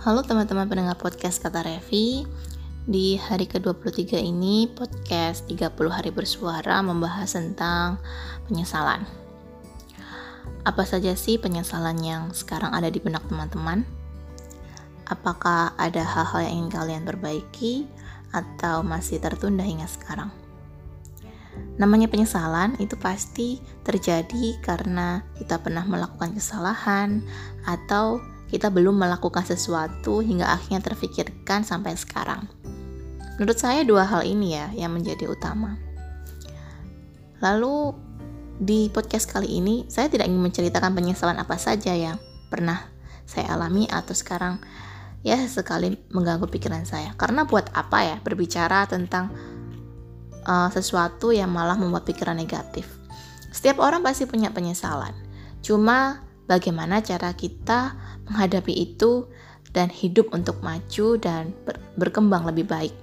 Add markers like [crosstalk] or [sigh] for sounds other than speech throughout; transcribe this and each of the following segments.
Halo teman-teman pendengar podcast Kata Revi Di hari ke-23 ini podcast 30 hari bersuara membahas tentang penyesalan Apa saja sih penyesalan yang sekarang ada di benak teman-teman? Apakah ada hal-hal yang ingin kalian perbaiki atau masih tertunda hingga sekarang? Namanya penyesalan itu pasti terjadi karena kita pernah melakukan kesalahan atau kita belum melakukan sesuatu hingga akhirnya terfikirkan sampai sekarang. Menurut saya dua hal ini ya yang menjadi utama. Lalu di podcast kali ini saya tidak ingin menceritakan penyesalan apa saja yang pernah saya alami atau sekarang ya sekali mengganggu pikiran saya. Karena buat apa ya berbicara tentang uh, sesuatu yang malah membuat pikiran negatif. Setiap orang pasti punya penyesalan. Cuma bagaimana cara kita menghadapi itu dan hidup untuk maju dan ber berkembang lebih baik.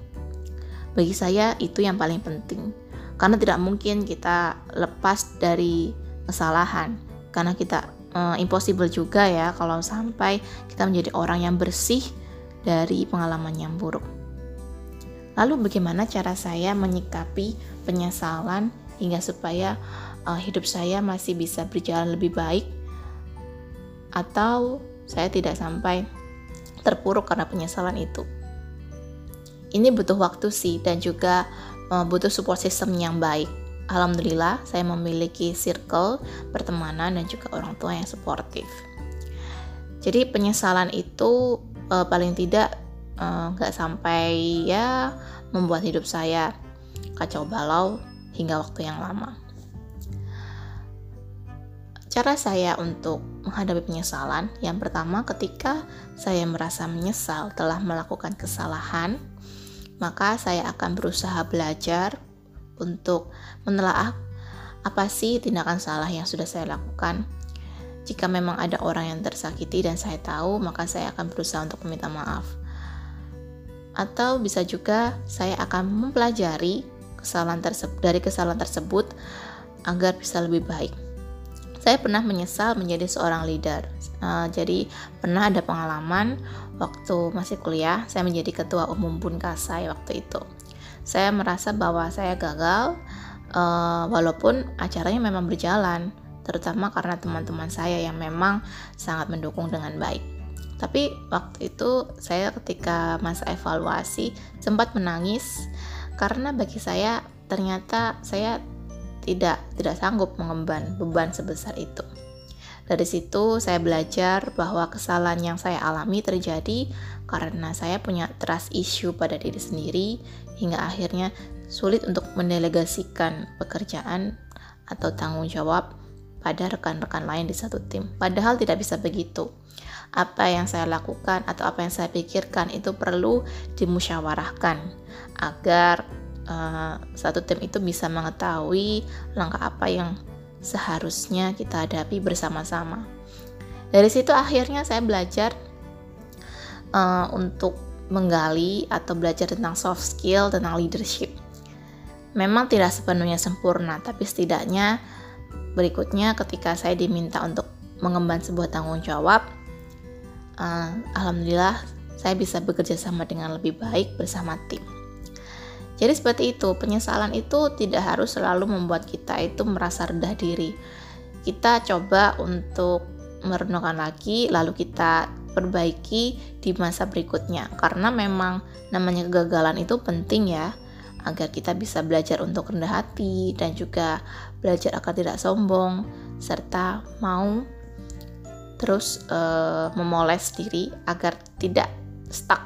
Bagi saya itu yang paling penting. Karena tidak mungkin kita lepas dari kesalahan. Karena kita uh, impossible juga ya kalau sampai kita menjadi orang yang bersih dari pengalaman yang buruk. Lalu bagaimana cara saya menyikapi penyesalan hingga supaya uh, hidup saya masih bisa berjalan lebih baik atau saya tidak sampai terpuruk karena penyesalan itu. Ini butuh waktu sih dan juga uh, butuh support system yang baik. Alhamdulillah saya memiliki circle pertemanan dan juga orang tua yang suportif. Jadi penyesalan itu uh, paling tidak eh, nggak uh, sampai ya membuat hidup saya kacau balau hingga waktu yang lama. Cara saya untuk menghadapi penyesalan, yang pertama ketika saya merasa menyesal telah melakukan kesalahan, maka saya akan berusaha belajar untuk menelaah apa sih tindakan salah yang sudah saya lakukan. Jika memang ada orang yang tersakiti dan saya tahu, maka saya akan berusaha untuk meminta maaf. Atau bisa juga saya akan mempelajari kesalahan tersebut dari kesalahan tersebut agar bisa lebih baik saya pernah menyesal menjadi seorang leader. Uh, jadi pernah ada pengalaman waktu masih kuliah, saya menjadi ketua umum Bunkasai waktu itu. Saya merasa bahwa saya gagal, uh, walaupun acaranya memang berjalan, terutama karena teman-teman saya yang memang sangat mendukung dengan baik. Tapi waktu itu saya ketika masa evaluasi sempat menangis karena bagi saya ternyata saya tidak tidak sanggup mengemban beban sebesar itu. Dari situ saya belajar bahwa kesalahan yang saya alami terjadi karena saya punya trust issue pada diri sendiri hingga akhirnya sulit untuk mendelegasikan pekerjaan atau tanggung jawab pada rekan-rekan lain di satu tim. Padahal tidak bisa begitu. Apa yang saya lakukan atau apa yang saya pikirkan itu perlu dimusyawarahkan agar uh, satu tim itu bisa mengetahui langkah apa yang seharusnya kita hadapi bersama-sama. Dari situ akhirnya saya belajar uh, untuk menggali atau belajar tentang soft skill, tentang leadership. Memang tidak sepenuhnya sempurna, tapi setidaknya berikutnya ketika saya diminta untuk mengemban sebuah tanggung jawab, uh, alhamdulillah saya bisa bekerja sama dengan lebih baik bersama tim. Jadi seperti itu, penyesalan itu tidak harus selalu membuat kita itu merasa rendah diri. Kita coba untuk merenungkan lagi, lalu kita perbaiki di masa berikutnya. Karena memang namanya kegagalan itu penting ya, agar kita bisa belajar untuk rendah hati dan juga belajar agar tidak sombong serta mau terus uh, memoles diri agar tidak stuck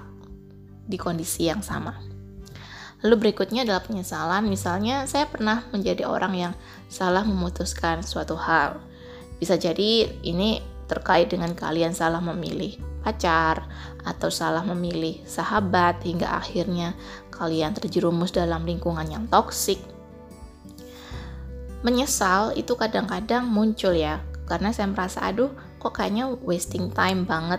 di kondisi yang sama. Lalu berikutnya adalah penyesalan. Misalnya, saya pernah menjadi orang yang salah memutuskan suatu hal. Bisa jadi ini terkait dengan kalian salah memilih pacar atau salah memilih sahabat hingga akhirnya kalian terjerumus dalam lingkungan yang toksik. Menyesal itu kadang-kadang muncul ya, karena saya merasa aduh kok kayaknya wasting time banget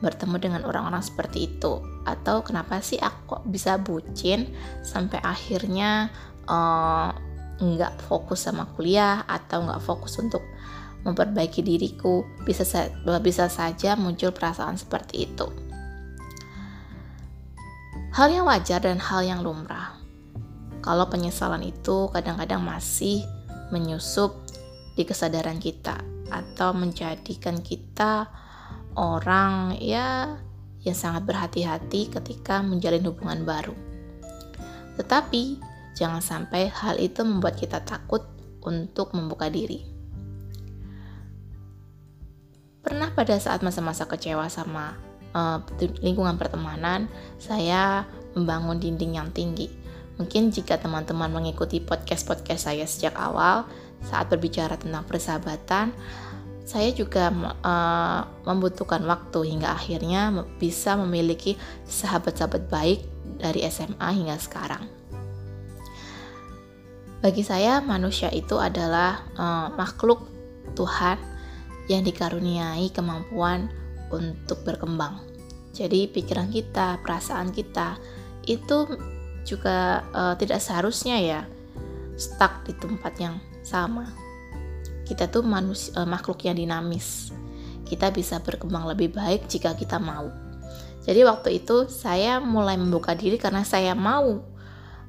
bertemu dengan orang-orang seperti itu? Atau kenapa sih aku bisa bucin sampai akhirnya uh, nggak fokus sama kuliah atau nggak fokus untuk memperbaiki diriku? Bisa sa bisa saja muncul perasaan seperti itu. Hal yang wajar dan hal yang lumrah. Kalau penyesalan itu kadang-kadang masih menyusup di kesadaran kita atau menjadikan kita orang ya yang sangat berhati-hati ketika menjalin hubungan baru. Tetapi jangan sampai hal itu membuat kita takut untuk membuka diri. Pernah pada saat masa-masa kecewa sama uh, lingkungan pertemanan, saya membangun dinding yang tinggi. Mungkin jika teman-teman mengikuti podcast-podcast saya sejak awal saat berbicara tentang persahabatan, saya juga uh, membutuhkan waktu hingga akhirnya bisa memiliki sahabat-sahabat baik dari SMA hingga sekarang. Bagi saya, manusia itu adalah uh, makhluk Tuhan yang dikaruniai kemampuan untuk berkembang. Jadi, pikiran kita, perasaan kita itu juga uh, tidak seharusnya ya stuck di tempat yang sama kita tuh manusia uh, makhluk yang dinamis. Kita bisa berkembang lebih baik jika kita mau. Jadi waktu itu saya mulai membuka diri karena saya mau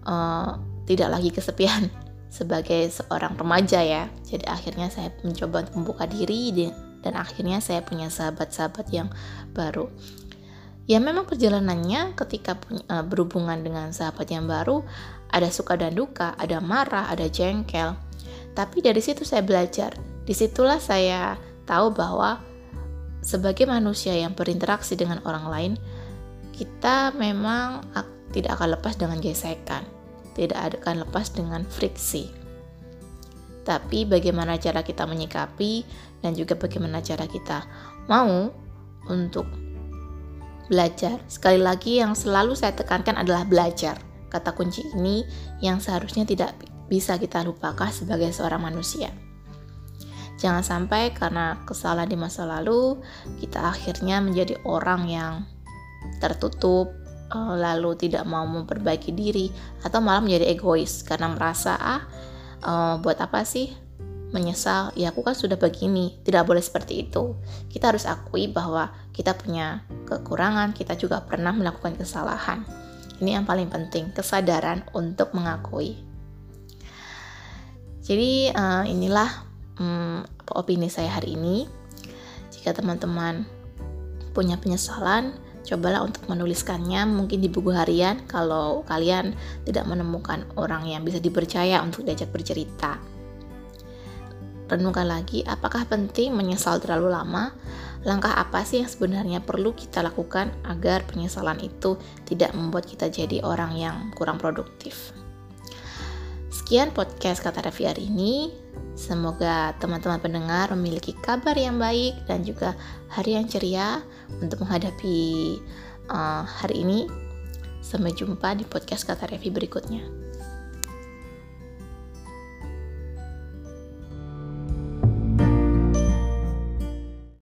uh, tidak lagi kesepian [laughs] sebagai seorang remaja ya. Jadi akhirnya saya mencoba untuk membuka diri dan akhirnya saya punya sahabat-sahabat yang baru. Ya memang perjalanannya ketika punya, uh, berhubungan dengan sahabat yang baru ada suka dan duka, ada marah, ada jengkel tapi dari situ saya belajar. Di situlah saya tahu bahwa sebagai manusia yang berinteraksi dengan orang lain, kita memang tidak akan lepas dengan gesekan, tidak akan lepas dengan friksi. Tapi bagaimana cara kita menyikapi dan juga bagaimana cara kita mau untuk belajar. Sekali lagi yang selalu saya tekankan adalah belajar. Kata kunci ini yang seharusnya tidak bisa kita lupakan sebagai seorang manusia. Jangan sampai karena kesalahan di masa lalu, kita akhirnya menjadi orang yang tertutup, eh, lalu tidak mau memperbaiki diri, atau malah menjadi egois karena merasa, ah, eh, buat apa sih menyesal? Ya, aku kan sudah begini, tidak boleh seperti itu. Kita harus akui bahwa kita punya kekurangan, kita juga pernah melakukan kesalahan. Ini yang paling penting, kesadaran untuk mengakui. Jadi uh, inilah um, opini saya hari ini. Jika teman-teman punya penyesalan, cobalah untuk menuliskannya mungkin di buku harian kalau kalian tidak menemukan orang yang bisa dipercaya untuk diajak bercerita. Renungkan lagi, apakah penting menyesal terlalu lama? Langkah apa sih yang sebenarnya perlu kita lakukan agar penyesalan itu tidak membuat kita jadi orang yang kurang produktif? Sekian podcast kata Revi hari ini. Semoga teman-teman pendengar memiliki kabar yang baik dan juga hari yang ceria untuk menghadapi uh, hari ini. Sampai jumpa di podcast kata Revi berikutnya.